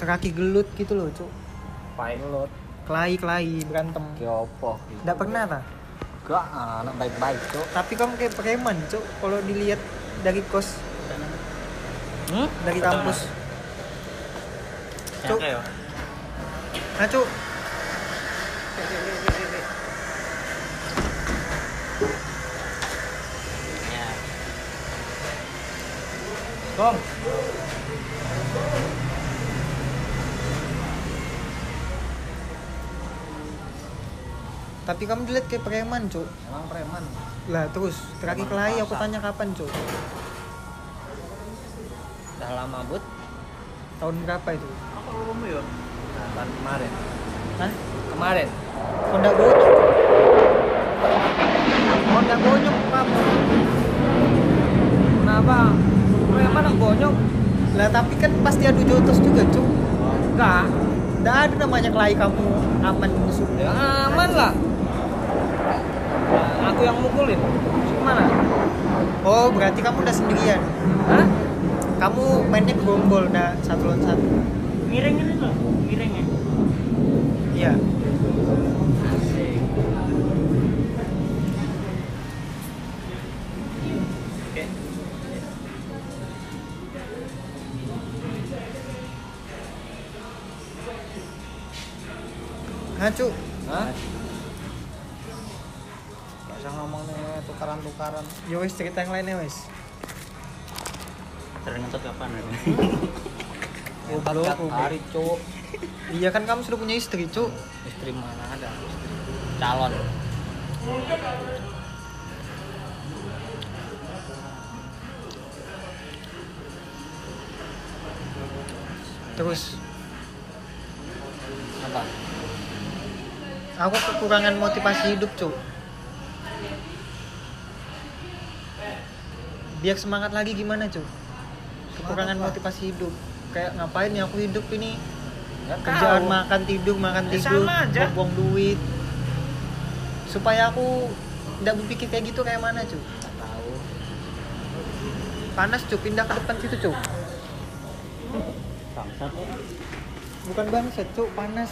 kaki gelut gitu loh cuk Paling lot. kelahi kelahi berantem Ki opo? nggak pernah ta Gak anak baik-baik, Cuk. tapi kamu kayak preman cuk kalau dilihat dari kos Hmm? dari kampus Cuk. nah cuk ya Kom. Tapi kamu dilihat kayak preman cuk Emang preman. lah terus terakhir kelahi aku tanya kapan cuk Udah lama, Bud. tahun berapa itu apa kamu ya Nah, tahun kemarin. Hah? Kemarin. Honda bonyok Honda bonyok kamu Kenapa? Preman anak bonyok. lah tapi kan pasti adu jotos juga cuk Enggak. Nggak ada namanya kelahi kamu aman musuh Ya aman lah. Aku yang mukulin. Gimana? oh berarti kamu udah sendirian Hah? kamu mainnya gerombol udah satu lawan satu miring ini loh miring ya iya cuk Hah? Tukaran-tukaran. ya wes cerita yang lainnya wes sering ngetot kapan ya goblok. hari, Cuk. iya kan kamu sudah punya istri cuk Istri mana ada? Istri. Calon. terus Apa? aku kekurangan motivasi hidup cuk biar semangat lagi gimana cuk? Kekurangan apa? motivasi hidup. Kayak ngapain ya aku hidup ini? Nggak kerjaan tahu. makan tidur makan Ya, tidur buang duit. Supaya aku tidak berpikir kayak gitu kayak mana tahu. panas cuk. Pindah ke depan situ bangsat. Bukan bangsa cuk. Panas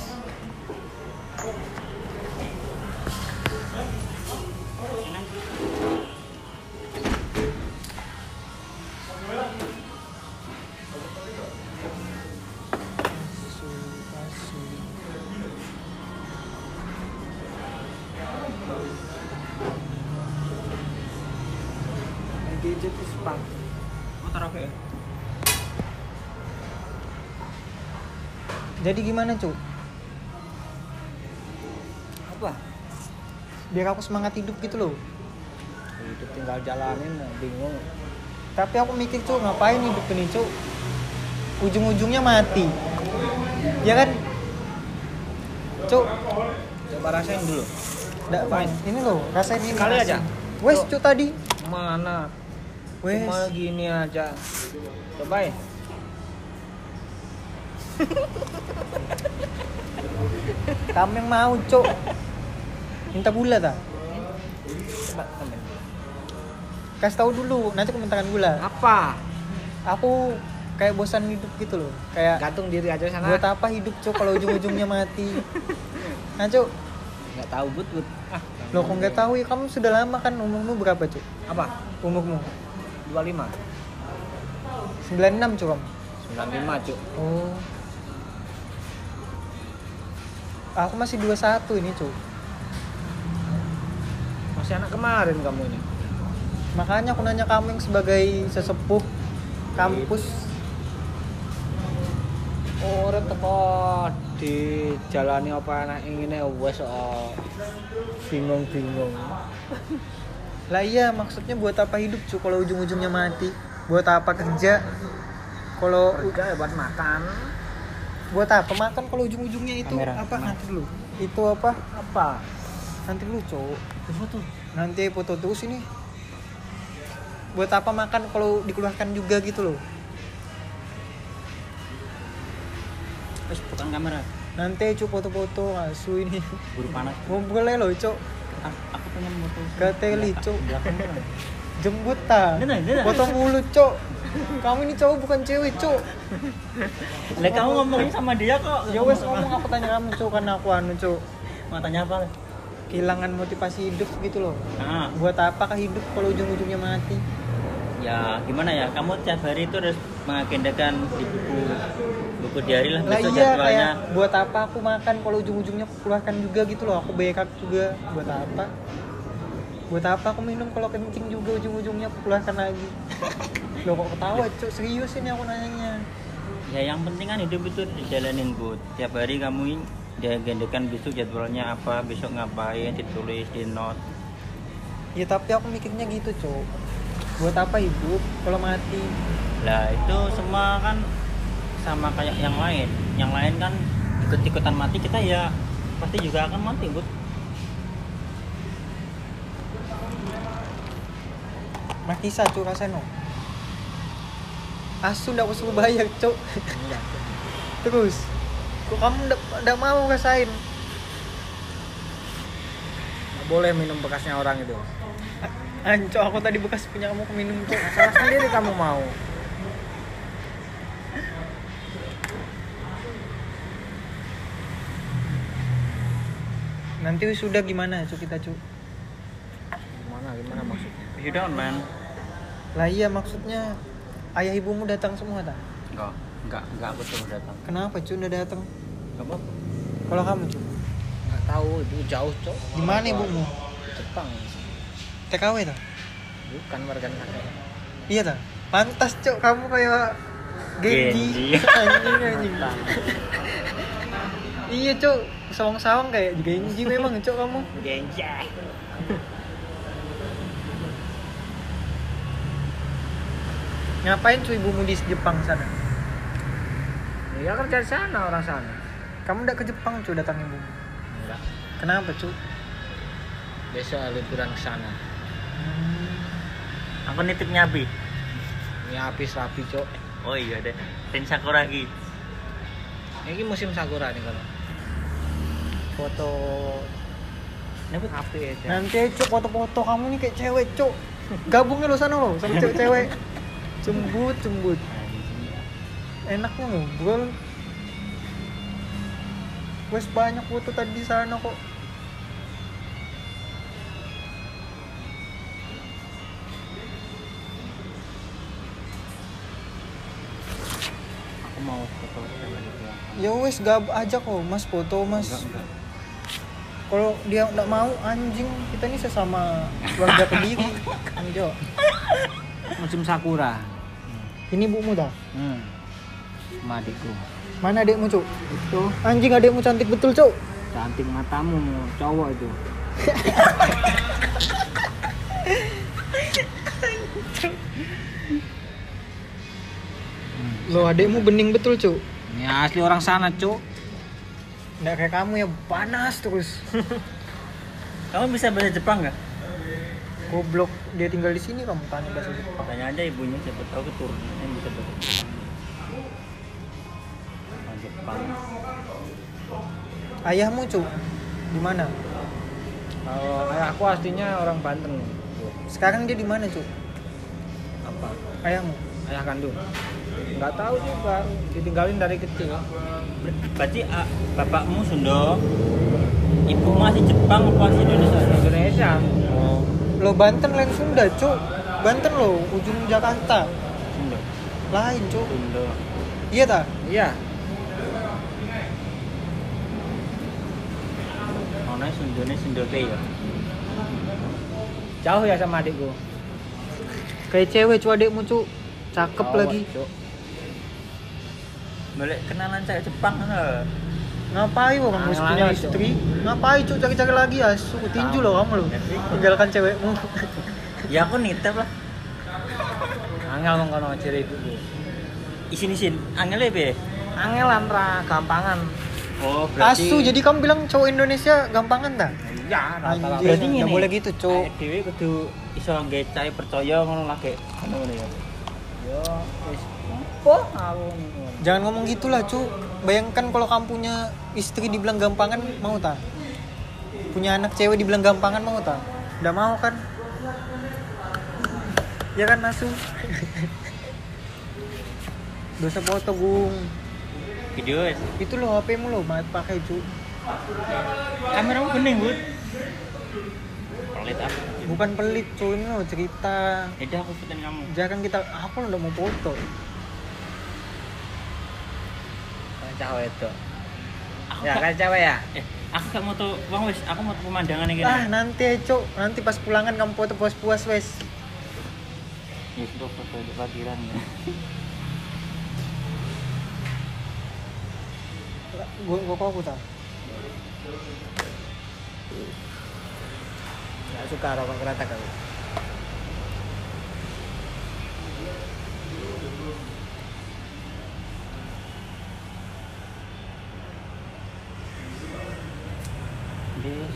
gadget is punk mau taruh ke jadi gimana cuk Apa? biar aku semangat hidup gitu loh Hidup tinggal jalanin, bingung. tapi aku mikir cuk ngapain hidup ini cuk ujung-ujungnya mati ya kan cuk Coba rasain dulu. nggak ini loh rasain ini Sekali rasain. aja. wes cuk tadi Mana? Wes Cuma gini aja. Cobain. kamu yang mau cuk minta gula tak Coba temen. kasih tahu dulu nanti komentaran gula Apa? aku kayak bosan hidup gitu loh kayak Gantung diri aja sana. buat apa hidup cuk kalau ujung-ujungnya mati nah cuk Nggak tahu but but. Ah, lo kok nggak tahu ya kamu sudah lama kan umurmu berapa cuk apa? umurmu 25. 96 cuk kamu 95, Cuk. oh aku masih 21 ini cuk Masih anak kemarin kamu ini. makanya aku nanya kamu yang sebagai sesepuh kampus Ora teko di jalani apa anak ingine wes oh. bingung-bingung. Lah iya maksudnya buat apa hidup cuk kalau ujung-ujungnya mati. Buat apa kerja? Kalau Kerja ya buat makan. buat apa? Makan kalau ujung-ujungnya itu Kamera, apa? kamera. nanti dulu itu apa? Apa? nanti dulu cuk foto nanti foto terus ini. Buat apa makan kalau dikeluarkan juga gitu loh? Terus bukan kamera. Nanti cuk foto-foto. Asu ini. Buru panas. Ngobrolnya loh cuk Ah, aku pengen foto Ke teli, Cuk. belakang jembut ta Ini, ini, ini. potong mulut cuk kamu ini cowok bukan cewek cuk Lah kamu ngomongin sama dia kok. ya wes ngomong aku tanya kamu cuk karena aku anu cuk Matanya apa? Kehilangan motivasi hidup gitu loh. Nah, buat apa kah hidup kalau ujung-ujungnya mati? Ya gimana ya? Kamu tiap hari itu harus mengagendakan di buku buku diary lah lah iya jadwalnya. kayak buat apa aku makan kalau ujung-ujungnya aku keluarkan juga gitu loh. Aku backup juga. Buat apa buat apa aku minum kalau kencing juga ujung-ujungnya aku keluarkan lagi lo kok ketawa cuk serius ini aku nanyanya Ya yang penting kan hidup itu dijalanin Bud. Tiap hari kamu diagendakan besok jadwalnya apa, besok ngapain, ditulis di note. ya tapi aku mikirnya gitu cuk buat apa hidup kalau mati Lah itu semua kan sama kayak yang lain. Yang lain kan ikut-ikutan mati kita ya pasti juga akan mati Bud. Mati sa cuk rasanya asu ndak usah bayar cuk terus kok kamu ndak ndak mau rasain Nggak boleh minum bekasnya orang itu. Anco, aku tadi bekas punya kamu minum cuk. Salah sendiri kamu mau. Nanti sudah gimana cuk kita cuk? Gimana gimana maksudnya? You don't man. Lah iya maksudnya ayah ibumu datang semua tak? Enggak, enggak, enggak aku suruh datang. Kenapa cuk ndak datang? Enggak apa Kalau kamu cuk, Nggak tahu itu jauh cok. di mana ibumu? Jepang. TKW tak? Bukan warga negara. Iya tak? Pantas cuk kamu kayak Genji. Genji. anjing anjing. iya cuk, sawang-sawang kayak Genji memang cuk kamu. Genjay. Ngapain cuy ibumu di Jepang sana? Ya kerja di sana orang sana. Kamu ndak ke Jepang cuy datang ibumu? Enggak. Kenapa cuy? Besok liburan ke sana. Aku nitip nyabi. Ini habis rapi cok. Oh iya deh. Ten Sakura lagi. Ini musim sakura nih kalau. Foto aja. Nanti cuk foto-foto kamu nih kayak cewek cuk. Gabungnya lo sana lo sama cewek-cewek. Cembut, cembut. Enaknya ngobrol. Wes banyak foto tadi di sana kok. Aku mau foto sama dia. Ya wes gab aja kok mas foto mas. Kalau dia nggak mau anjing kita ini sesama keluarga kediri. Anjo. Musim sakura. Ini bumu dah. Hmm. Sama adikku. Mana adekmu cuk? Itu Anjing adekmu cantik betul cuk. cantik matamu cowok itu. Lo adekmu bening betul cuk. Ini asli orang sana cuk. Nggak kayak kamu ya panas terus. Kamu bisa bahasa Jepang nggak? Goblok dia tinggal di sini kamu tanya bahasa Jepang. Tanya aja ibunya siapa tahu keturunan yang bisa bahasa Jepang. Jepang. Ayahmu cu di mana? Kalau ayahku aslinya orang Banten. Sekarang dia di mana cu? Apa? Ayahmu? Ayah kandung. Nggak tahu juga. Ditinggalin dari kecil. Ber- Berarti ah, bapakmu Sunda, ibu masih Jepang apa masih Indonesia? Indonesia. Oh, Lo Banten lain Sunda cu. Banten lo ujung Jakarta. Sunda. Lain cu. Sunda. Iya tak? Iya. Mana Sunda teh ya? Jauh ya sama adikku. Kayak cewek cu adekmu cu. Cakep lagi. Cuk. Balik kenalan cewek Jepang kan? Ngapain kamu Ah, punya Cuk. istri? Ngapain cu cari-cari lagi asu? Tinju lo kamu lo. Tinggalkan cewekmu. Ya aku nitip lah. Angel mong kono ciri itu. Isin isin. Angel ya be. Angelan ra gampangan. Oh Asu jadi kamu bilang cowok Indonesia gampangan tak? Iya, Berarti nggak boleh gitu cu. Awake Dhewe kudu iso nggae cai percaya ngono lagi. Ngono ya. Yo, wis. Apa? Jangan ngomong gitulah cu. Bayangkan kalau kamu punya istri dibilang gampangan mau tak? Punya anak cewek dibilang gampangan mau tak? Udah mau kan? Ya kan Asu? dosa foto gung video itu lo HP mu lo mat pakai cu kamera bening bud. Pelit apa bukan pelit cu ini lo cerita. Yaudah aku fotoin kamu. Jangan kita aku udah mau foto cewek itu ya kan cewek ya? Eh aku gak mau tuh bang wes aku mau pemandangan ini. Ah nanti ya cu nanti pas pulangan kamu foto puas puas wes ya sudah foto di parkiran ya. Gua gua kok aku nggak suka rokok kereta kamu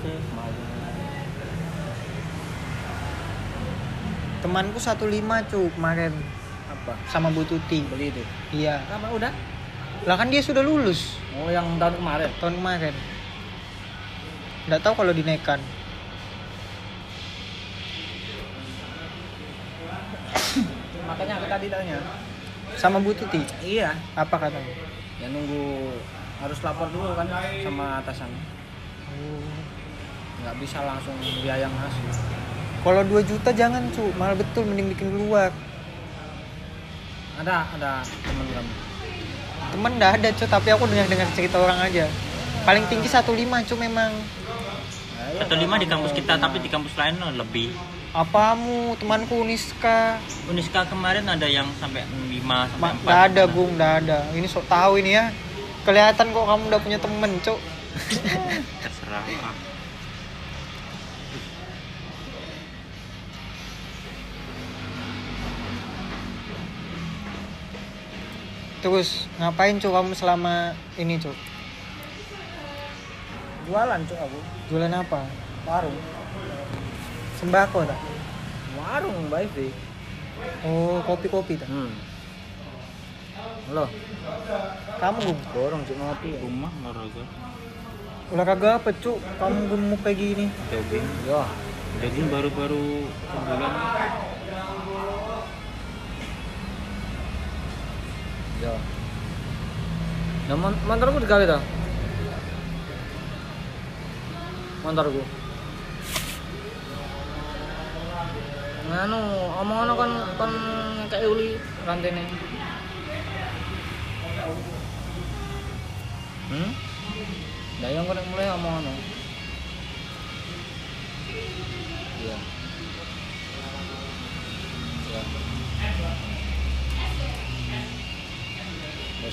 My temanku 15 cu kemarin. Apa? Sama Bu Tuti. Beli itu? Iya. Apa udah? Lah kan dia sudah lulus. Oh yang tahun kemarin? Tahun kemarin. Nggak tahu kalau dinekan makanya aku tadi tanya. Sama Bu Tuti? Iya. Apa katanya? Ya nunggu harus lapor dulu kan sama atasan nggak bisa langsung dia yang ngasih kalau 2 juta jangan cu. Malah betul mending bikin keluar. Ada ada teman kamu. Temen nggak ada cu. Tapi aku dengar dengar cerita orang aja. Paling tinggi 15 cu memang. Ayo, atau lima di kampus kita tapi di kampus lain lebih. Apamu? Temanku Uniska. Uniska kemarin ada yang sampai 5 sampai Ma- 4 nggak ada gung nggak ada. Ini sok tahu ini ya. Kelihatan kok kamu udah punya temen cu. Terserah terus ngapain cu kamu selama ini cu jualan cuk aku. Jualan apa? Warung. Sembako tak? Warung baik deh oh kopi kopi tak? Hmm. lo kamu? Gung dorong cuk ngopi. Ya. rumah olahraga olahraga apa cu kamu gemuk kayak gini. Jogging. Yo. Jogging baru-baru sebulan yo nah mon- motorku digawe to motorku nganu omong kan kan kayak uli rantene. Hmm? Dayang nek mulai omong ngono iya iya Ya.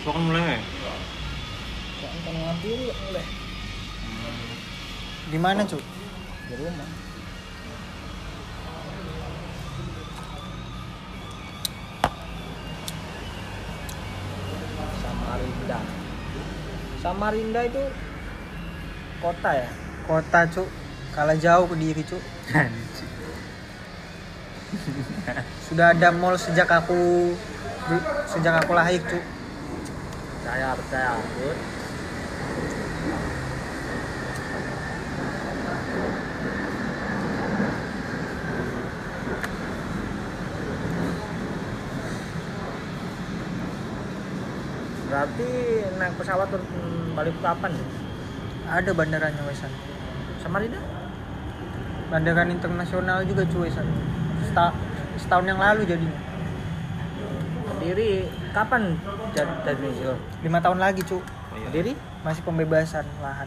Kok kan mulai Kok kan ngambil oleh di mana cu di rumah. Samarinda. Samarinda itu kota ya? kota cu kalah jauh ke diri cu sudah ada mall sejak aku sejak aku lahir cu Percaya, percaya. Bud. Berarti naik pesawat turun balik kapan? ada bandaranya wesan Samarinda? Bandaran internasional juga cu wesan Seta- setahun yang lalu jadinya. Kediri kapan jadi jadi lima tahun lagi cu Kediri? masih pembebasan lahan.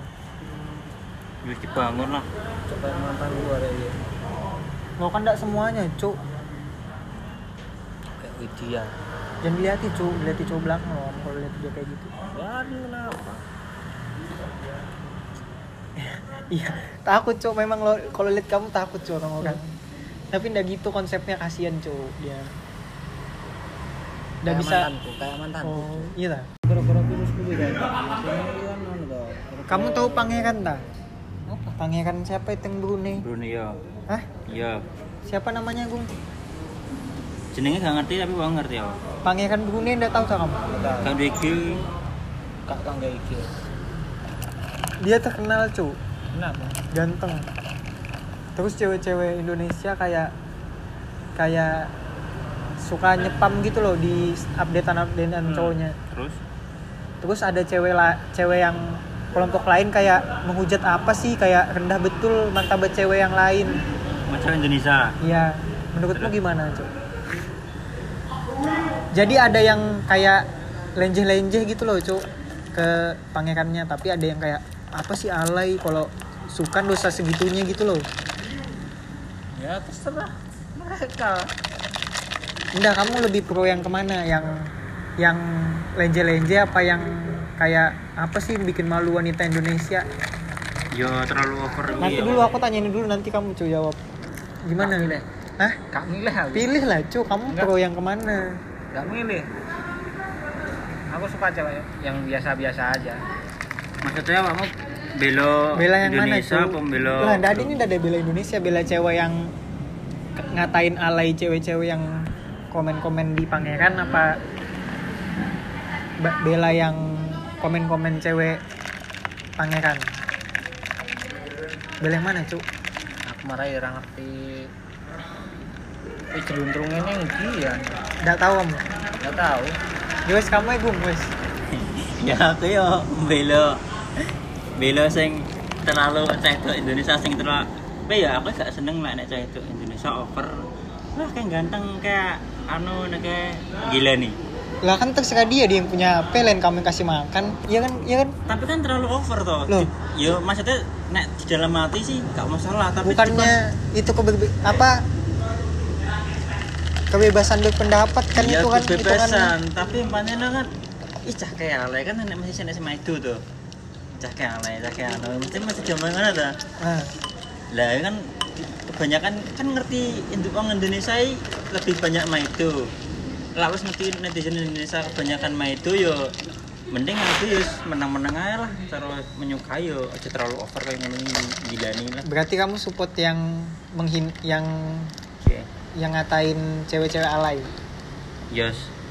Harus dibangun lah. Coba mantan gua ada ya. lo kan enggak semuanya cu Kayak Widya. jangan dilihat cu dilihat cu belakang lo kalau lihat dia kayak gitu. Waduh, kenapa? Iya takut cu memang lo kalau lihat kamu takut cu orang. Orang tapi enggak gitu konsepnya kasihan cu dia. Kayak bisa mantanku, kayak mantanku. oh iya tak Gara-gara virus dulu kan. Ini kan kamu tahu pangeran tak apa? pangeran siapa itu yang Brunei? Brunei ya Hah? iya. Siapa namanya gung? Jenengnya gak ngerti tapi bang ngerti ya. Pangeran Brunei enggak tahu tak kamu? Kan Deki kak tangga iki. Dia terkenal cu. Kenapa? ganteng. Terus cewek-cewek Indonesia kayak kayak suka nyepam gitu loh di updatean updatean Hmm. cowoknya. Terus? Terus ada cewek la, cewek yang kelompok lain kayak menghujat apa sih? Kayak rendah betul martabat cewek yang lain. Macam Indonesia? Iya, menurutmu gimana, Cuk? Jadi ada yang kayak lenjeh-lenjeh gitu loh, Cuk, ke pangerannya, tapi ada yang kayak apa sih alay kalau suka dosa segitunya gitu loh. Ya terserah mereka. Enggak, kamu lebih pro yang ke mana? Yang yang lenjeh-lenjeh apa yang kayak apa sih bikin malu wanita Indonesia? yo terlalu over Nanti iya. dulu aku tanyain dulu nanti kamu Cuk jawab. Gimana? Kak milih. Hah? Kak milih aku. Pilih lah, Cuk. Kamu Enggak. pro yang ke mana? Gak milih. Aku suka cewek yang biasa-biasa aja. Maksudnya kamu belo bela yang mana Indonesia cuy? apa belo lah tadi ini udah ada bela Indonesia bela cewek yang ngatain alay cewek-cewek yang komen-komen di pangeran apa ba- bela yang komen-komen cewek pangeran bela yang mana cu Aku marah ya orang ngerti. Eh jeluntrungnya yang gian. nggak tahu kamu Gak tahu. Ya wes kamu ya gung wes ya aku yo belo belo sing terlalu itu Indonesia sing terlalu tapi ya aku gak seneng lah nek itu Indonesia over. Wah kayak ganteng kayak anu nek kayak gila nih. Lah kan terserah dia dia yang punya HP lain kamu yang kasih makan. Iya kan? Iya kan? Tapi kan terlalu over toh. Loh. yo maksudnya nek di dalam hati sih gak masalah tapi bukannya itu kebe apa? Kebebasan berpendapat kan iya itu kan? Itu kan kebebasan. Tapi lo kan ih cah kayak kan nek masih sana sama itu tuh cah kayak anu mesti masih zaman mana Nah, lah kan kebanyakan kan ngerti orang Indonesia lebih banyak main itu. Wis ngerti netizen Indonesia kebanyakan main itu yo mending aku yo menang-menang aja lah. Terus menyukai yo aja terlalu over kayak ngono ini, gila nih lah. Berarti kamu support yang menghin yang oke. yang ngatain cewek-cewek alay. yes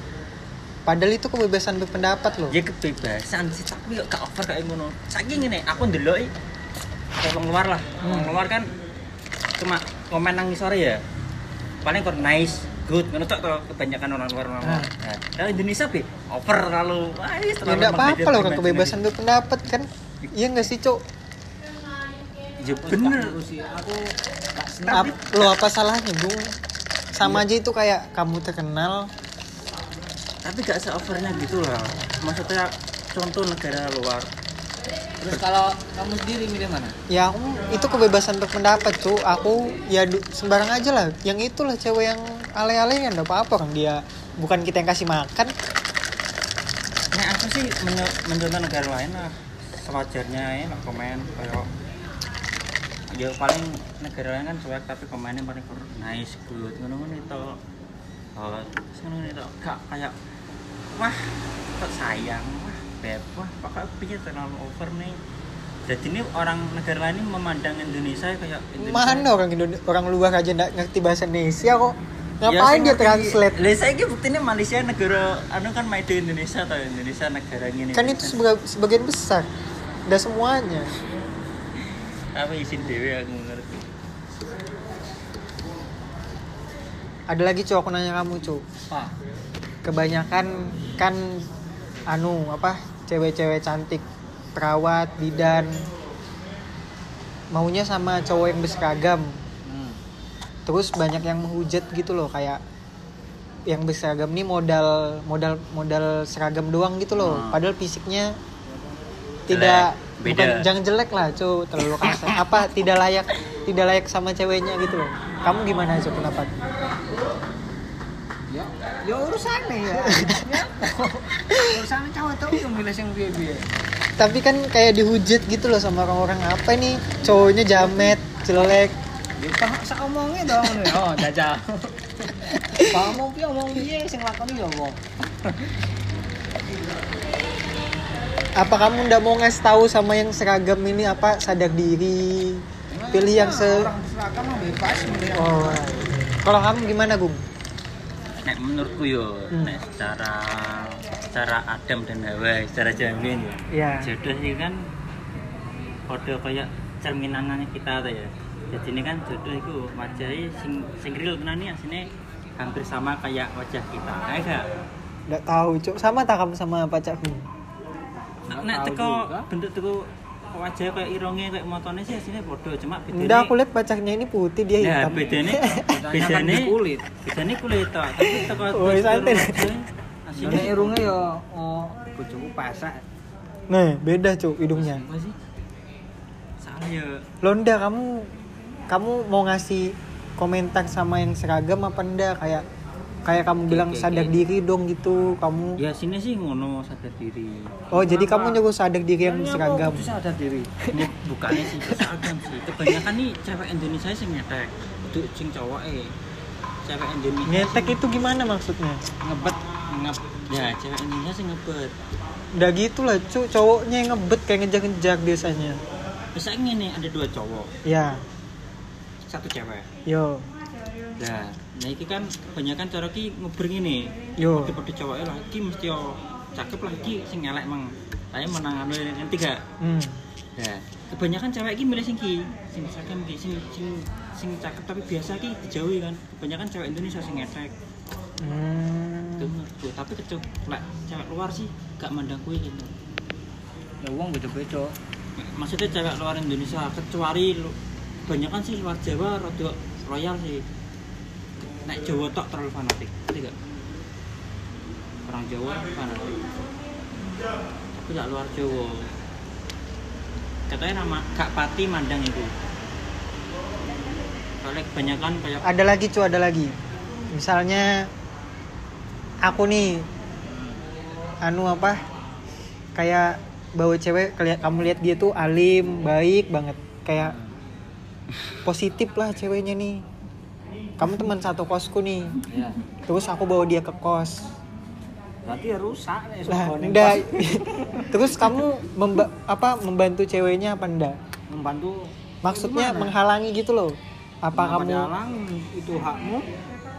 Padahal itu kebebasan berpendapat loh. ya kebebasan sih tapi gak over kayak ngono saking ini aku ndelok orang luar lah Hmm. luar kan cuma komen nang sore ya paling kok nice good ngono tok kebanyakan orang luar orang Ah. nah, kalau Indonesia be over terlalu wah Ya terlalu enggak apa-apa loh kan kebebasan berpendapat kan. Iya enggak sih, Cok? ya bener sih. Aku Ap- lo apa salahnya, Bung? Sama aja itu kayak kamu terkenal, tapi gak se overnya gitu lah maksudnya contoh negara luar. Terus kalau kamu sendiri milih mana? ya aku itu kebebasan berpendapat, Cuk. Aku ya sembarang aja lah. Yang itulah cewek yang kan enggak apa-apa kan dia. Bukan kita yang kasih makan. nah aku sih menyo- mencontoh negara lain lah. Sewajarnya ya lah komen kayak ya paling negara lain kan cuek tapi komennya paling nice good. Ngono ngono itu. Oh ngono itu. Gak kayak wah kok sayang wah beb wah pokoknya pikir terlalu over nih jadi ini orang negara lain ini memandang Indonesia kayak Indonesia Mana orang Indonesia orang luar aja enggak ngerti bahasa Indonesia kok. Ngapain dia translate? Lah saya ini buktinya Malaysia negara anu kan made in Indonesia atau Indonesia negara ini. Kan itu seba- sebagian besar. Udah semuanya. apa isin dewe aku ngerti. Ada lagi aku nanya kamu cu. Kebanyakan kan anu apa cewek-cewek cantik perawat bidan maunya sama cowok yang berseragam Hmm. terus banyak yang menghujat gitu loh kayak yang berseragam nih modal modal modal seragam doang gitu loh Hmm. padahal fisiknya tidak beda. bukan jangan jelek lah cu terlalu kasar apa tidak layak tidak layak sama ceweknya gitu loh kamu gimana cu pendapat Ya, ya urusannya ya. ya. urusan cowok tuh yang milih yang biaya tapi kan kayak dihujat gitu loh sama orang-orang apa nih cowoknya jamet jelek Ya, tak sak omongnya dong. Oh, jajal. Pak omong piye omong piye sing lakoni ya Allah. apa kamu ndak mau ngasih tahu sama yang seragam ini apa sadar diri pilih yang se orang seragam bebas oh kalau kamu gimana gung Nek menurutku yo, Hmm. nek secara secara Adam dan Hawa, secara jamin ya Jodoh sih kan kode kayak cerminannya kita tuh ya. Jadi ini kan jodoh itu wajahnya sing sing real tenan nih aslinya hampir sama kayak wajah kita. Kayak gak? Nggak tahu cuk. Sama tak kamu sama pacarku nek teko bentuk teko wajah kayak irongnya kayak motornya sih aslinya bodoh cuma bedanya Udah aku lihat pacarnya ini putih dia ya hitam. bedanya Bedanya kan bedanya di kulit. bedanya kulit toh tapi teko Woi, santai. aslinya irunge yo oh bojoku pasak. Nah, beda cuk hidungnya. salah ya Londa kamu kamu mau ngasih komentar sama yang seragam apa enggak kayak kayak kamu bilang oke, sadar oke. diri dong gitu kamu. Ya sini sih ngono sadar diri. Oh jadi kamu nyuruh sadar diri yang Kayaknya seragam. aku sadar diri. ini bukannya sih seragam sih kebanyakan nih cewek Indonesia sih ngetek. Itu sing cowok eh. Cewek Indonesia ngetek itu gimana maksudnya? Ngebet ngep ya cewek Indonesia sih ngebet. Udah gitu lah cu cowoknya yang ngebet kayak ngejar-ngejar biasanya. Bisa ini ada dua cowok. Ya. Satu cewek. Yo. Nah nah ini kan kebanyakan cara ki nguber ini yo pada pada cowoknya lah ki mesti yo cakep lah ki sing elek mang saya menang anu yang tiga hmm. nah kebanyakan cewek ki milih sing ki sing seragam ki sing sing sing cakep tapi biasa ki dijauhi kan kebanyakan cewek Indonesia sing ngetek Hmm. Tuh, tapi kecuk lek cewek luar sih gak mandang kue gitu. Ya wong beda-beda. Maksudnya cewek luar Indonesia kecuali lu, kebanyakan sih luar Jawa rada royal sih. Nek Jawa tok terlalu fanatik, ngerti gak? Orang Jawa fanatik. Tapi gak luar Jawa. Katanya nama gak pati mandang itu. Soalnya kebanyakan kayak ada lagi cu ada lagi misalnya aku nih anu apa kayak bawa cewek kelihat kamu lihat dia tuh alim baik banget kayak positif lah ceweknya nih kamu teman satu kosku nih. Ya. terus aku bawa dia ke kos. Berarti ya rusak lah sego ning enggak terus kamu memba- apa membantu ceweknya apa enggak membantu? Maksudnya Gimana? menghalangi gitu loh. Apa Kenapa kamu dihalang? itu hakmu.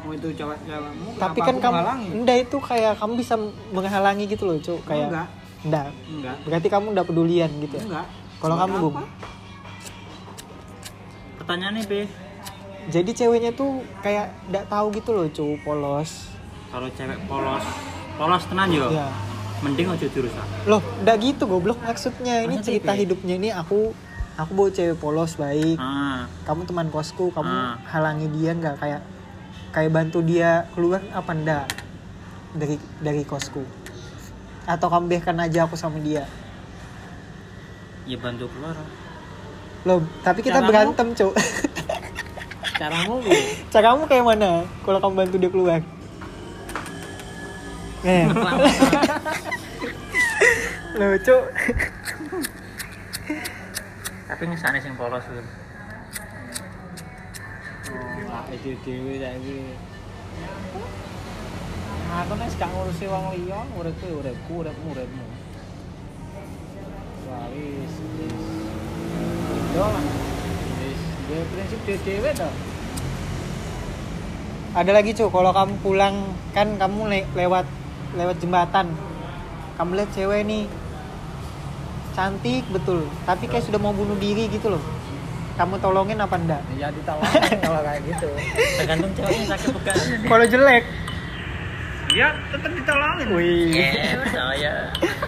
Mau itu cewek cewekmu tapi kan kamu menghalangi? enggak itu kayak kamu bisa menghalangi gitu loh cuk. Kayak enggak. enggak enggak. Berarti kamu udah pedulian gitu ya? Enggak. Kalau kamu? Bung? pertanyaannya be jadi ceweknya tuh kayak enggak tahu gitu loh cuk polos. Kalau cewek polos polos tenan yo. Ya mending aja dirusak loh enggak gitu goblok maksudnya. Ini Maksudnya cerita apa ya? hidupnya ini aku aku bawa cewek polos baik. Ah. Kamu teman kosku kamu Ah. halangi dia nggak? Kayak kayak bantu dia keluar apa enggak dari dari kosku. Atau kamu biarkan aja aku sama dia? Ya bantu keluar. Loh tapi kita Caramu? berantem cuk caramu caramu kayak mana? Kalau kamu bantu dia keluar. Eh loh cuk tapi misalnya sing polos tuh oh itu dewe saiki aku nek gak ngurusi wong liya uripku ya uripku uripmu uripmu. Wah wis wis. Yo wis dia prinsip dhewe to ada lagi cuk. Kalau kamu pulang kan kamu le- lewat lewat jembatan. Kamu lihat cewek nih cantik betul. Tapi kayak sudah mau bunuh diri gitu loh. Kamu tolongin apa enggak? Ya ditolongin kalau kayak gitu. Tergantung ceweknya sakit bukan. Kalau jelek. Ya tetep ditolongin. Wih. Ya. Saya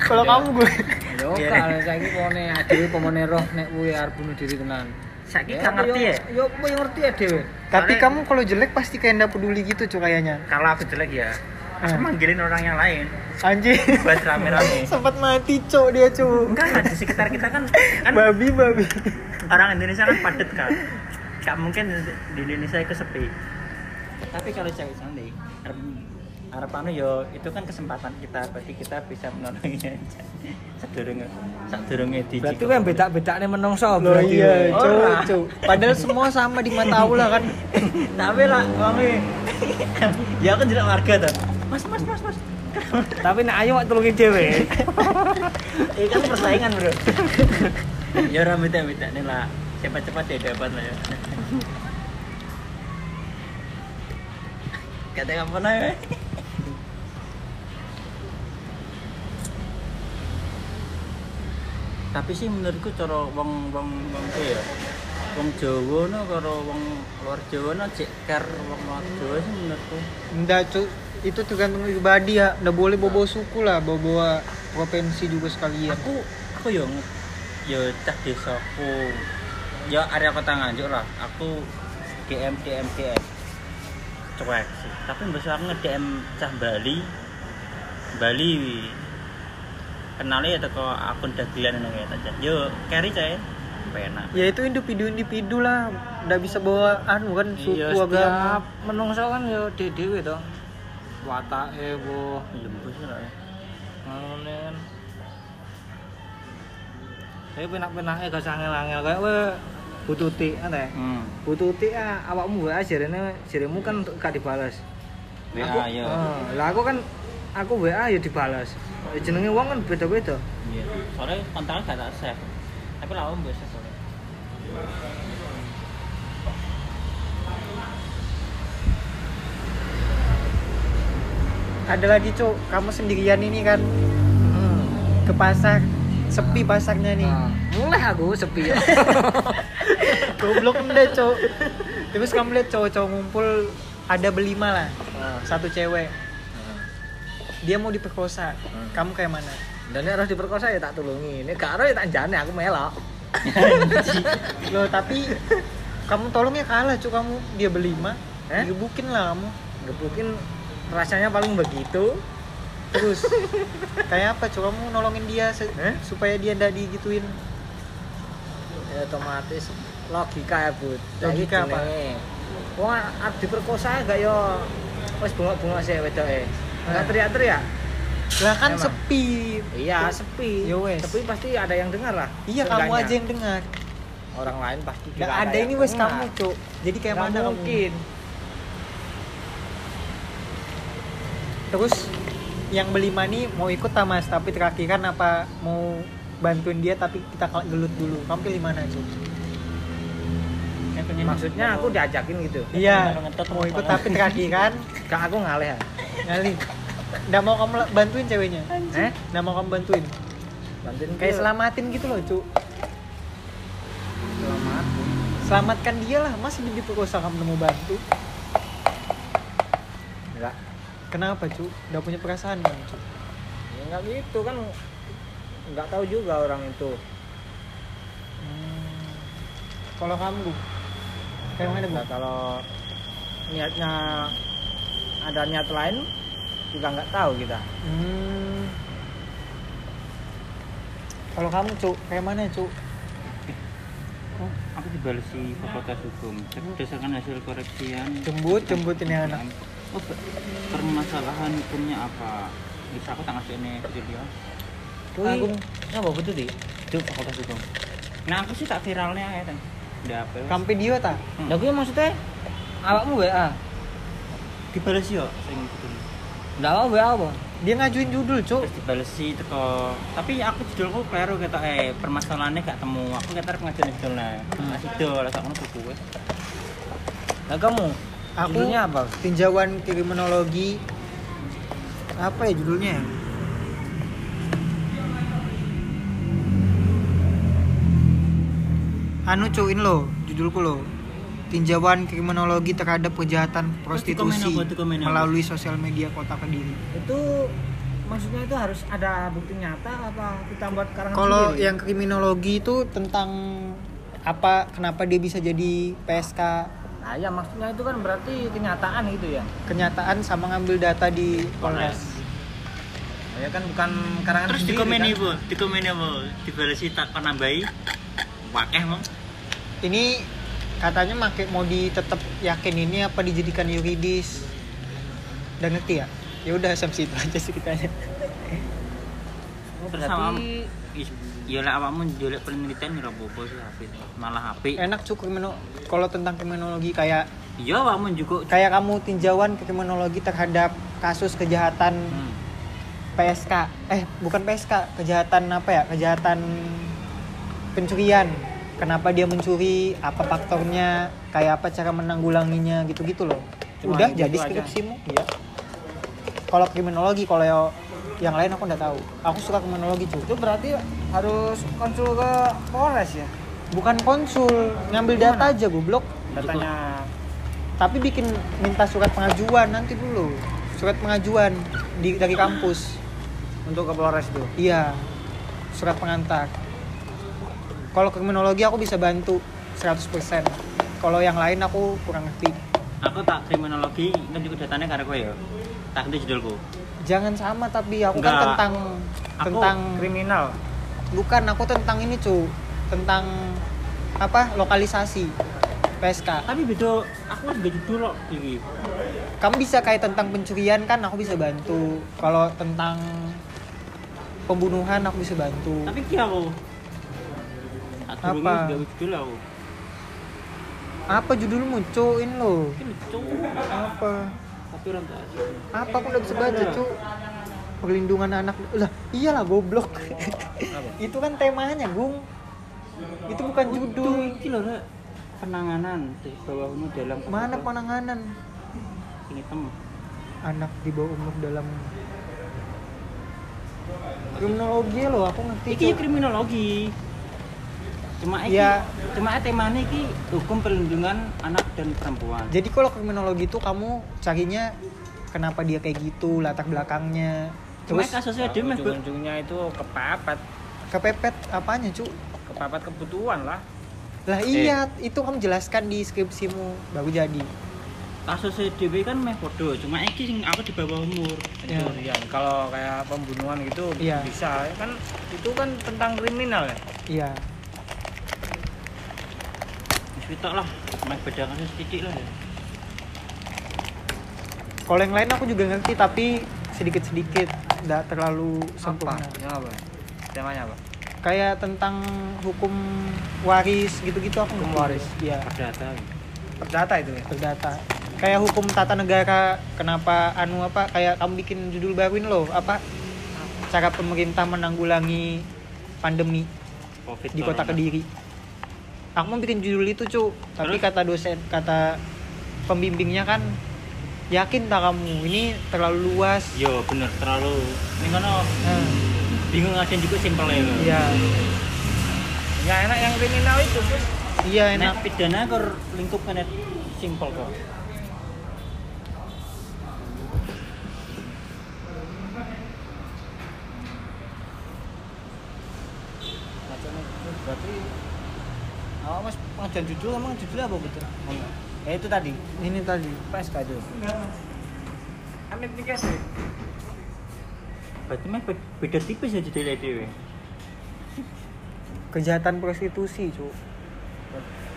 kalau kamu gue yo kalau saiki pone adewe pemene roh nek kuwi arep bunuh diri tenan saya gak ngerti ya? yo yang ngerti ya dewe tapi Soalnya- kamu kalau jelek pasti kayak enggak peduli gitu cuy kayaknya. Kalau aku jelek ya aku Eh. manggilin orang yang lain. Anjing. Buat rame-rame. Sempat mati cok dia cu enggak di sekitar kita kan kan babi babi. orang Indonesia kan padat kan gak mungkin di Indonesia itu sepi. Tapi kalau cewek cantik harap harap anu yo itu kan kesempatan kita berarti kita bisa menolongnya. Aja sedurunge sedurunge di berarti kowe beda-bedane menungso berarti iya, yo. cu, Ora. cu. Padahal semua sama di mata Allah kan. tapi lah kami ya aku jelek warga tuh. Mas mas mas mas. Tapi nek ayo mak tulungi dhewe. Ini kan persaingan bro. Ya minta nih lah. Cepat-cepat ya dapat lah ya. Kata kamu nih tapi sih menurutku cara wong wong wong apa ya wong Jawa no karo wong luar Jawa no cek care wong luar Jawa sih menurutku Enggak, Cuk. Itu tergantung pribadi ya. Nggak boleh bawa suku lah, bawa provinsi juga sekalian. aku aku yo yo cah desaku ya area kota Nganjuk lah aku DM DM DM cuek sih tapi besok nge DM cah Bali Bali kenali ya teko akun dagelan ngono kayak aja yo carry cah penak Ya itu individu-individu lah. Nggak bisa bawa anu kan suku Iya, agama. setiap menungso kan ya dhewe to. Watake wo lembus lah ya ngene kan. Saya penak-penake gak sangel-angel kayak we bututi ane. hmm Bututi ah awakmu WA jarene jaremu kan gak dibalas. WA, Aku-. Heeh, Lah aku kan aku WA ya dibalas. Ya Jenenge wong kan beda-beda. iya soalnya kontaknya gak tak save tapi lah om biasa soalnya Ada lagi, Cuk. Kamu sendirian ini kan Hmm. ke pasar. Sepi pasarnya nih. Nah, mulai aku sepi ya. Goblok enggak, Cuk. Terus kamu lihat cowok-cowok ngumpul ada berlima lah. Nah, Satu cewek. Dia mau diperkosa. Kamu kayak mana? Dan ini harus diperkosa ya tak tulungi. Ini gak harus ya tak jane aku melok. Loh, tapi kamu tolong ya kalah, Cuk. Kamu dia berlima. Eh? Digebukin lah kamu. Gebukin rasanya paling begitu. Terus kayak apa, Cuk? Kamu nolongin dia Eh? supaya dia ndak digituin. Ya otomatis logika ya, Bud. Logika apa? Wong arep diperkosa gak yo wis bungok-bungok sih wedoke. Gak Eh. teriak-teriak. Lah kan Emang. sepi. Iya, sepi. Ya wes. Tapi pasti ada yang dengar lah. Iya, kamu aja yang dengar. Orang lain pasti Nggak ada yang ini wes kamu, Cuk. Jadi kayak Nggak mana kamu? mungkin. Terus yang berlima nih mau ikut mas, tapi terakhiran apa mau bantuin dia tapi kita gelut dulu. Kamu pilih mana Cuk? Maksudnya aku diajakin gitu. Iya, ngetot mau ikut tapi terakhiran Kak aku ngalih ya. ngalih. Nggak mau kamu bantuin ceweknya? Eh? Nggak mau kamu bantuin? Bantuin Kayak dia. selamatin gitu loh Cuk. selamat. Selamatkan dia lah, masih diperkosa kamu nggak mau bantu. Enggak. Kenapa Cuk? Udah punya perasaan kan Cuk? Ya enggak gitu kan. Enggak tahu juga orang itu. Hmm. Kalau kamu? Kayak mana Bu? Nah, kalau niatnya ada niat lain juga nggak tahu kita. Hmm. Kalau kamu cuk, kayak mana cuk? Oh, aku dibalesi fakultas hukum berdasarkan hasil koreksian Jembut, jembut ini anak. oh permasalahan hukumnya apa bisa aku tak ngasih ini video Agung. apa betul di? itu fakultas hukum nah aku sih tak viralnya ya Kamu video tak? Hmm. Lah kuwi maksudnya awakmu WA. dibalesi yo sing gitu Ndak mau WA apa? Dia ngajuin judul cuk. terus dibalesi teko tapi aku judulku keliru kata eh permasalahannya gak temu aku kata pengajian judulnya Hmm. nah itu lah ngono buku wes Nah kamu Aku judulnya apa? Tinjauan kriminologi. Apa ya judulnya? Anu cuin lo, judulku lo. Tinjauan kriminologi terhadap kejahatan prostitusi komen apa, itu komen apa? melalui sosial media kota Kediri. Itu maksudnya itu harus ada bukti nyata apa kita buat karangan Kalau yang kriminologi itu tentang apa kenapa dia bisa jadi PSK Nah ya maksudnya itu kan berarti kenyataan gitu ya. kenyataan sama ngambil data di Polres. Ya kan bukan karangan terus sendiri dikomeni kan? bu dikomeni apa dibalesi tak penambahi wakeh mong Ini katanya make mau di tetap yakin ini apa dijadikan yuridis. Dan ngerti ya? Ya udah sampai situ aja sih kitanya. Oh, berarti ya lah awakmu jolek penelitian ya apa sih HP malah HP Enak cukup krimino kalau tentang kriminologi kayak iya awakmu juga kayak kamu tinjauan kriminologi terhadap kasus kejahatan hmm. PSK. Eh, bukan PSK, kejahatan apa ya? Kejahatan pencurian. Kenapa dia mencuri? Apa faktornya? Kayak apa cara menanggulanginya gitu-gitu loh. Cuma Udah gitu jadi aja. skripsimu. Iya. Kalau kriminologi, kalau yang- lain aku nggak tahu. Aku suka kriminologi cuy. itu berarti harus konsul ke Polres ya. bukan konsul ngambil data aja goblok Datanya tapi bikin minta surat pengajuan nanti dulu surat pengajuan di dari kampus untuk ke Polres tuh. iya surat pengantar kalau kriminologi aku bisa bantu 100% kalau yang lain aku kurang ngerti. Aku tak kriminologi kan juga datanya karena gue ya tak di judulku. Jangan sama tapi aku kan Enggak. tentang Aku tentang Kriminal. bukan aku tentang ini cu. Tentang apa? Lokalisasi PSK tapi beda aku kan gak judul loh ini kamu bisa kayak tentang pencurian kan aku bisa bantu. Kalau tentang pembunuhan aku bisa bantu. Tapi ki aku Apa? judul aku apa judulmu? Cuin lo. Apa? Tapi orang tak apa? Aku udah bisa baca cu perlindungan anak. Lah iyalah goblok. Itu kan temanya gung. Itu bukan judul. ini loh penanganan di bawahmu dalam mana penanganan? Ini tem anak di bawah umur dalam kriminologi lo aku ngerti Cuk. kriminologi cuma iki Ya. cuma temanya iki hukum perlindungan anak dan perempuan jadi kalau kriminologi itu kamu carinya kenapa dia kayak gitu latar belakangnya cuma terus kasusnya dia be- ujung-ujungnya itu kepepet, kepepet apanya cu kepepet kebutuhan lah. lah iya itu kamu jelaskan di skripsimu baru jadi kasusnya dewe kan meh podo cuma iki sing aku di bawah umur Ya. Pencurian. Kalau kayak pembunuhan gitu Iya. bisa kan itu kan tentang kriminal ya. iya wis pitok lah. Meh beda kasus titik lah ya. Kalau yang lain aku juga ngerti tapi sedikit sedikit nggak terlalu sempurna. Yang apa? Temanya apa? kayak tentang hukum waris gitu-gitu aku Hukum waris. iya. Perdata. Perdata itu ya. terdata kayak hukum tata negara kenapa anu apa kayak kamu bikin judul baruin loh apa? Cara pemerintah menanggulangi pandemi covid di kota corona. kediri aku mau bikin judul itu cu tapi Terus? kata dosen kata pembimbingnya kan yakin tak kamu? Ini terlalu luas. Yo bener terlalu. Ini kono Nah, bingung ngajain juga simpel ya. Iya. Ya enak yang kriminal itu sih. iya Nek enak pidana kor lingkup kan simpel kok Macamnya itu berarti awak pengajuan judul emang judulnya apa betul? Ya itu tadi ini tadi PSK itu. Amit nih guys. berarti mah be- beda tipis ya judulnya dewe kejahatan prostitusi cu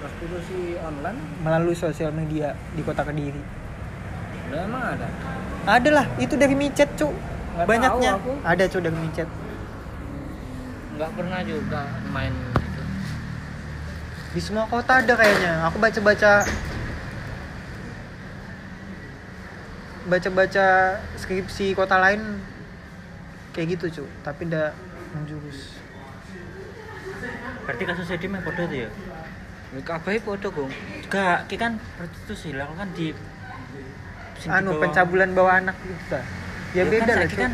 Prostitusi online melalui sosial media di kota kediri udah emang ada. ada lah itu dari micet cu Nggak banyaknya tahu aku. ada cu dari micet Nggak pernah juga main itu. Di semua kota ada kayaknya. Aku baca baca baca baca skripsi kota lain kayak gitu cu tapi ndak menjurus. Berarti kasusnya dia mah podo tuh ya? Ya kabeh podo, Gong. Gak, ki kan prostitusi lah kan di anu bawah- pencabulan bawa anak gitu ta. ya Ya beda kan, lah kan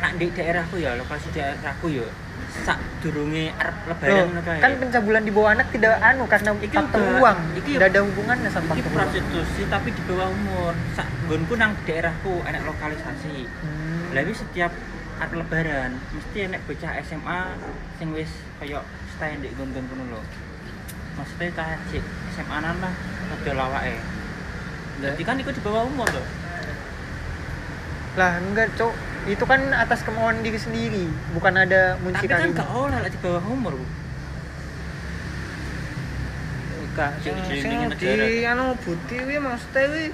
nak di daerahku ya lokasi daerahku ya sak durunge arep lebaran ngono kae. kan pencabulan di bawah anak tidak anu karena Iki faktor udah- uang iki tidak ada hubungannya sama faktor uang prostitusi tapi di bawah umur. Sak nggonku nang daerahku enak lokalisasi. Hmm. Lah setiap arep lebaran mesti enek bocah SMA sing wis kaya stay ndek nggon-nggon kono lho. Maksudnya cah cik SMA nan lah rada lawake. Jadi kan ikut di bawah umur loh. lah enggak cok itu kan atas kemauan diri sendiri bukan ada Tapi kan muncikari gak oleh lah di bawah umur. Bu. Sing ini di anu bukti kuwi maksudnya kuwi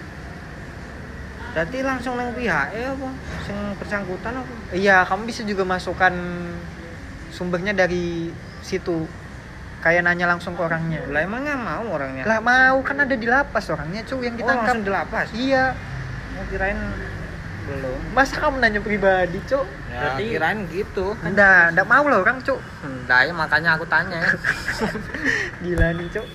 Berarti langsung nang pihak apa? Sing bersangkutan apa? iya kamu bisa juga masukkan sumbernya dari situ kayak nanya langsung ke orangnya Lah emangnya mau orangnya? lah mau kan ada di lapas orangnya cuy yang oh, ditangkap langsung di lapas. iya Mau kirain belum. masa kamu nanya pribadi cuk Ya, Berarti- kirain gitu. enggak enggak mau loh orang cuk Enggak, ya makanya aku tanya. gila nih cuk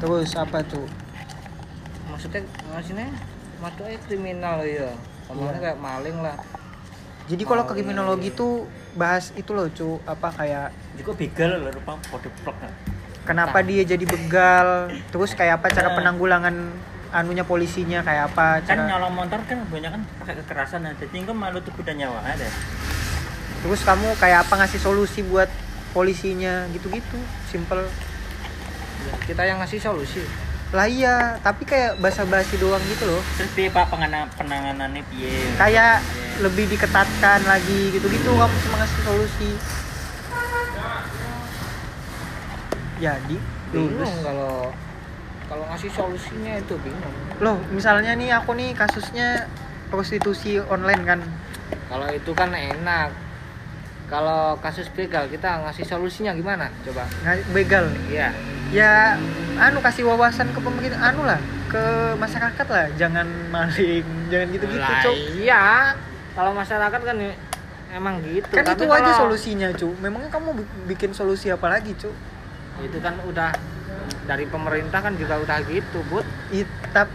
terus apa tuh maksudnya maksudnya Masuknya kriminal ya. Kemarin Iya. kayak maling lah. Jadi kalau Oh, kriminologi iya. tuh bahas itu loh cu apa kayak Juga begal lho rupa kode blok. Kenapa dia jadi begal terus kayak apa cara Nah. penanggulangan anunya polisinya kayak apa Kan cara nyolong motor kan banyak kan pakai kekerasan nah. Jadi enggak malu tuh dan nyawa ada. terus kamu kayak apa ngasih solusi buat polisinya gitu-gitu simple Ya, kita yang ngasih solusi. lah iya tapi kayak basa-basi doang gitu loh Terus piye Pak penanganannya piye? kayak Piye? lebih diketatkan lagi gitu-gitu kamu cuma ngasih solusi jadi lulus Bingung kalau kalau ngasih solusinya itu bingung. loh misalnya nih aku nih kasusnya prostitusi online kan Kalau itu kan enak. Kalau kasus begal kita ngasih solusinya gimana? Coba. Begal Iya. ya anu kasih wawasan ke pemerintah anu lah ke masyarakat lah jangan maling jangan gitu-gitu Lah, cuk iya. Kalau masyarakat kan emang gitu. kan Tapi itu aja kalau- solusinya cu memangnya kamu bi- bikin solusi apa lagi cu Itu kan udah dari pemerintah kan juga udah gitu, Bud. It,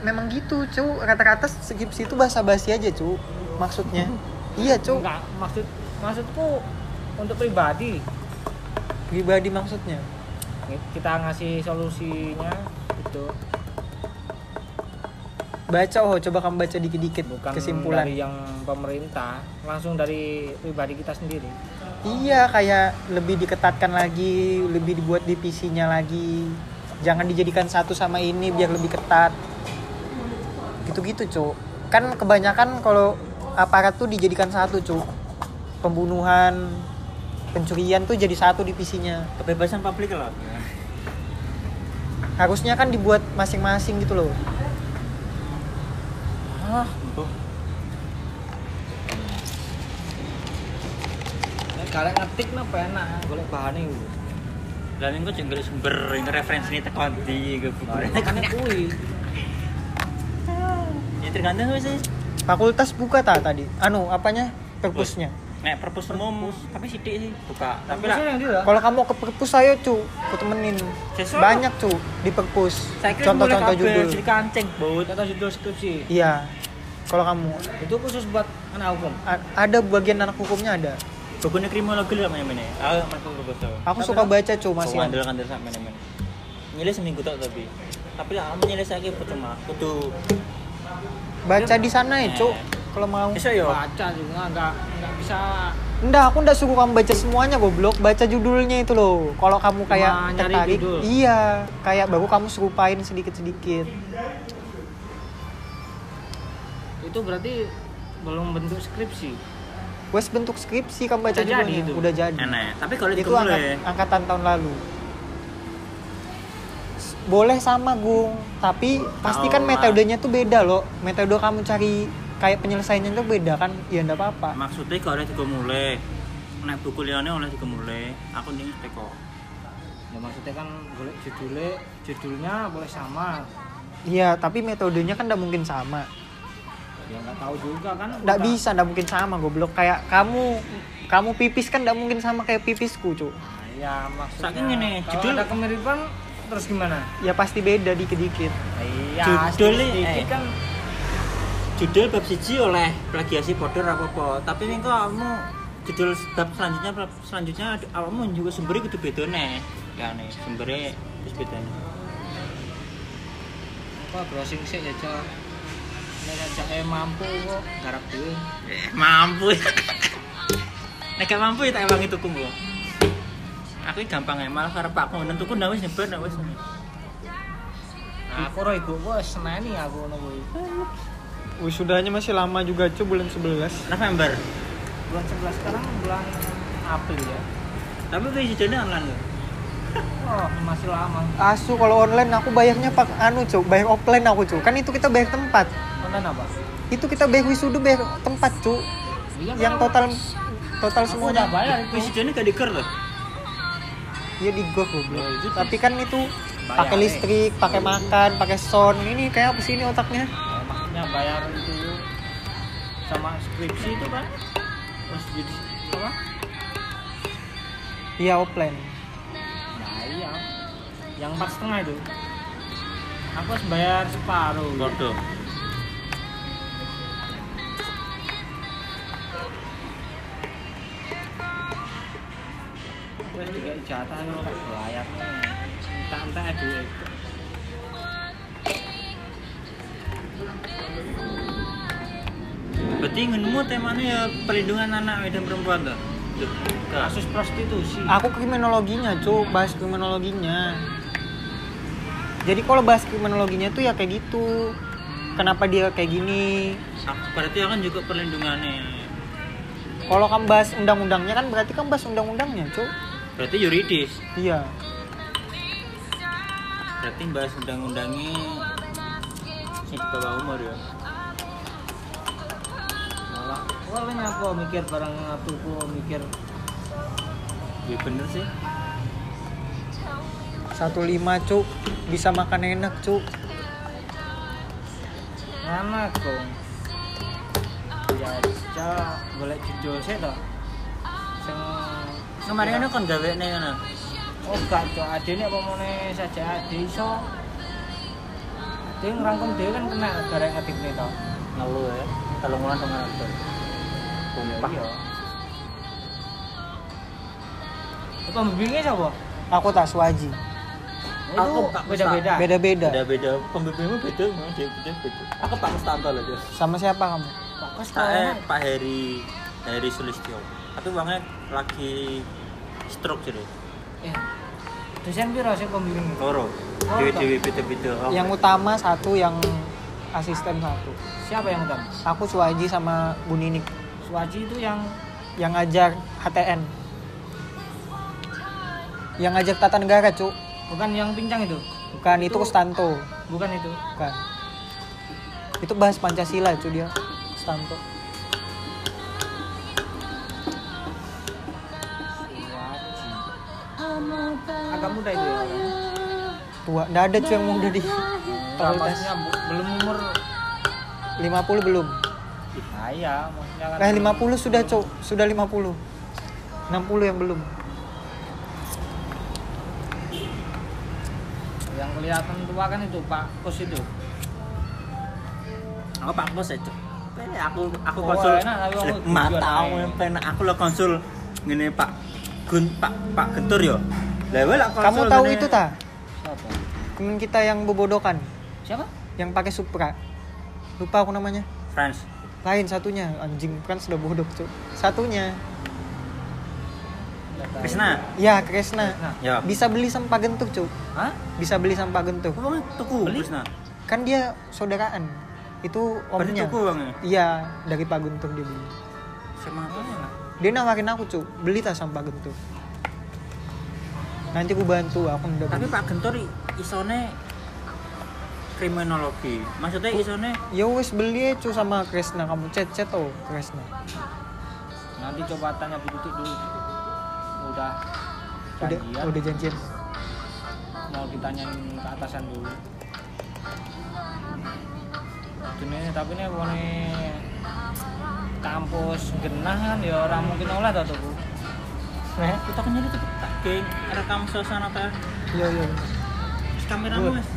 memang gitu cu. Kata-kata skripsi itu bahasa basi aja cu maksudnya. Iya cu. Enggak, maksud maksudku untuk pribadi. Pribadi maksudnya? Kita ngasih solusinya itu baca oh coba kamu baca dikit-dikit bukan kesimpulan. dari yang pemerintah, langsung dari pribadi kita sendiri. iya kayak lebih diketatkan lagi lebih dibuat divisinya lagi. Jangan dijadikan satu sama ini biar lebih ketat. Gitu-gitu cu kan kebanyakan kalau aparat tuh dijadikan satu cu pembunuhan pencurian tuh jadi satu divisinya kebebasan publik loh. harusnya kan dibuat masing-masing gitu loh Ah, kalian ngetik napa enak, golek bahannya itu. dan ini juga sumber ini referensi ini tekan di gue Kan kuwi. Ya tergantung sih. fakultas buka tak tadi? Anu apanya? Perpusnya? Nek perpus umum, tapi sidik sih buka. Tapi lah, kalau kamu ke perpus ayo cu. Aku temenin. Banyak cu di perpus. Saya contoh-contoh kabel judul. jadi kancing, Bud. Kata judul skripsi. iya kalau kamu Itu khusus buat anak hukum. a- ada bagian anak hukumnya ada Bukunya kriminologi lah mana-mana. Ah, tuh. aku suka baca cu Masih masih andel andel sama mana-mana. Nyilih seminggu tak tapi. Tapi lah kamu nyilih saya percuma. Kudu baca di sana ya cu kalau mau bisa yo. Baca juga enggak enggak bisa Enggak, aku enggak suruh kamu baca semuanya goblok. Baca judulnya itu loh. Kalau kamu kayak Cuma nyari tertarik, judul. iya, kayak baru kamu serupain sedikit-sedikit. Itu berarti belum bentuk skripsi. Wes bentuk skripsi kamu baca Udah jadi judulnya, itu. udah jadi. Enak. Tapi kalau Itu angkat, boleh. angkatan tahun lalu. Boleh sama Gung, tapi pastikan lah. metodenya tuh beda loh. Metode kamu cari kayak penyelesaiannya tuh beda kan? Ya enggak apa-apa. Maksudnya kalau ada mulai. Nek buku liane oleh mulai. Aku nih teko. Ya maksudnya kan golek judulnya judulnya boleh sama. Iya, tapi metodenya kan enggak mungkin sama. Ya nggak tahu juga kan. Nggak Udah- bisa, nggak mungkin sama goblok. Kayak kamu kamu pipis kan nggak mungkin sama kayak pipisku, Cuk. Nah, ya maksudnya. Saking ini, judul- ada kemiripan terus gimana? Ya pasti beda dikit-dikit. Iya, Judulnya, sedikit eh. kan Judul bab siji oleh plagiasi podo apa apa. Tapi nih kok kamu judul bab selanjutnya bab selanjutnya awakmu juga sumbernya kudu beda nih. Ya nih sumbernya terus beda nih. apa browsing sih ya cok. Nek eh mampu kok garap dhewe. Eh, mampu. Nek gak mampu ya tak ewangi tuku. Aku ini gampang ya, malah karep aku nang tuku ndak wis nyebar ndak wis. Nah, aku roh ibu gua seneni aku ngono kuwi. Wisudanya masih lama juga, Cuk, bulan 11. November. Bulan 11 sekarang bulan April ya. Tapi wisudannya online loh. Oh, masih lama. Asu kalau online aku bayarnya pak anu, Cuk, bayar offline aku, Cuk. Kan itu kita bayar tempat. Konten apa? Itu kita bayar wisuda bayar tempat, Cuk. Iya, Yang total total Aku semuanya udah bayar itu. Wisudannya gak diker loh. Iya di gua goblok. Oh, Tapi kan itu pakai eh. listrik, pakai makan, pakai sound. Ini kayak apa sih ini otaknya? Ya, maksudnya bayar itu sama skripsi itu kan terus jadi apa Iya offline yang empat setengah itu. Aku harus bayar separuh. Bordo. Terus tiga jatah lu tak layak tak entah duit. Berarti ngenmu temanya ya perlindungan anak dan perempuan tuh? Kasus prostitusi. Aku kriminologinya cu bahas kriminologinya jadi kalau bahas kriminologinya tuh ya kayak gitu. Kenapa dia kayak gini? Berarti akan juga perlindungannya. Kalau kamu bahas undang-undangnya kan berarti kamu bahas undang-undangnya cu berarti yuridis. Iya. Berarti bahas undang-undangnya di bawah umur ya. Malah wah ini apa mikir barang atuku mikir. Ya bener sih satu lima cu bisa makan enak cu anak dong ya ca boleh jujur sih toh. Sing kemarin kan gawe nih kan oh gak cok ini apa mau saja ade iso. Ade ngerangkum dia kan kena gara ngetik nih toh. Ngeluh ya kalau ngulan sama aku tumpah iya. Itu pembimbingnya siapa? aku tak swaji itu Pak beda-beda. beda-beda? Beda-beda. Pembimbingmu beda memang dia beda beda aku Pak Mustanto loh dia sama siapa kamu? Pak Pak, eh, Pak Heri Heri Sulistyo. Tapi uangnya lagi stroke jadi. Eh dosen piro sih pembimbing loro. Oh, dewi Pak. dewi beda beda oh, yang utama satu yang asisten satu. Siapa yang utama? aku swaji sama Bu Ninik. Suwaji itu yang? Yang ngajar HTN yang ngajak tata negara cu bukan yang pincang itu? Bukan itu, Kustanto bukan itu? Bukan. Itu bahas Pancasila cu dia. Kustanto agak muda itu ya tua nggak ada cu yang muda di bu- belum umur. 50 belum. Nah iya maksudnya kan eh 50 sudah cu sudah 50 60 yang belum yang kelihatan tua kan itu Pak Kos itu? Aku Pak Bos itu. Aku aku Oh, konsul enak, aku tujuan mata aku penak aku lo konsul ngene Pak Gun Pak Pak Gentur yo. Level lah kamu tahu itu tak siapa? Temen kita yang bobodokan. Siapa? Yang pakai Supra. Lupa aku namanya. France lain satunya anjing. Kan sudah bodoh cu satunya. Krisna ya Kresna Nah, ya. Bisa beli sama Pak Gentuh cu hah? Bisa beli aku bang tuku Beli? Krisna kan dia saudaraan. Itu berarti omnya. tuku bang iya dari Pak Gentuh dia beli. Sama apa dia nawarin aku cu beli tas sama Pak Gentuh. Nanti aku bantu aku udah tapi beli. Pak Gentur i- isone kriminologi. Maksudnya isone ya wes beli aja cu sama Kresna kamu chat chat oh Kresna nanti coba tanya Bu Tutik dulu udah udah janjian. udah janjian? Mau ditanyain ke atasan dulu. Ini tapi ini kone kampus genah kan ya orang mungkin oleh tau tuh bu. Kita kan jadi cepet tak rekam suasana ta iya iya. Kameramu mas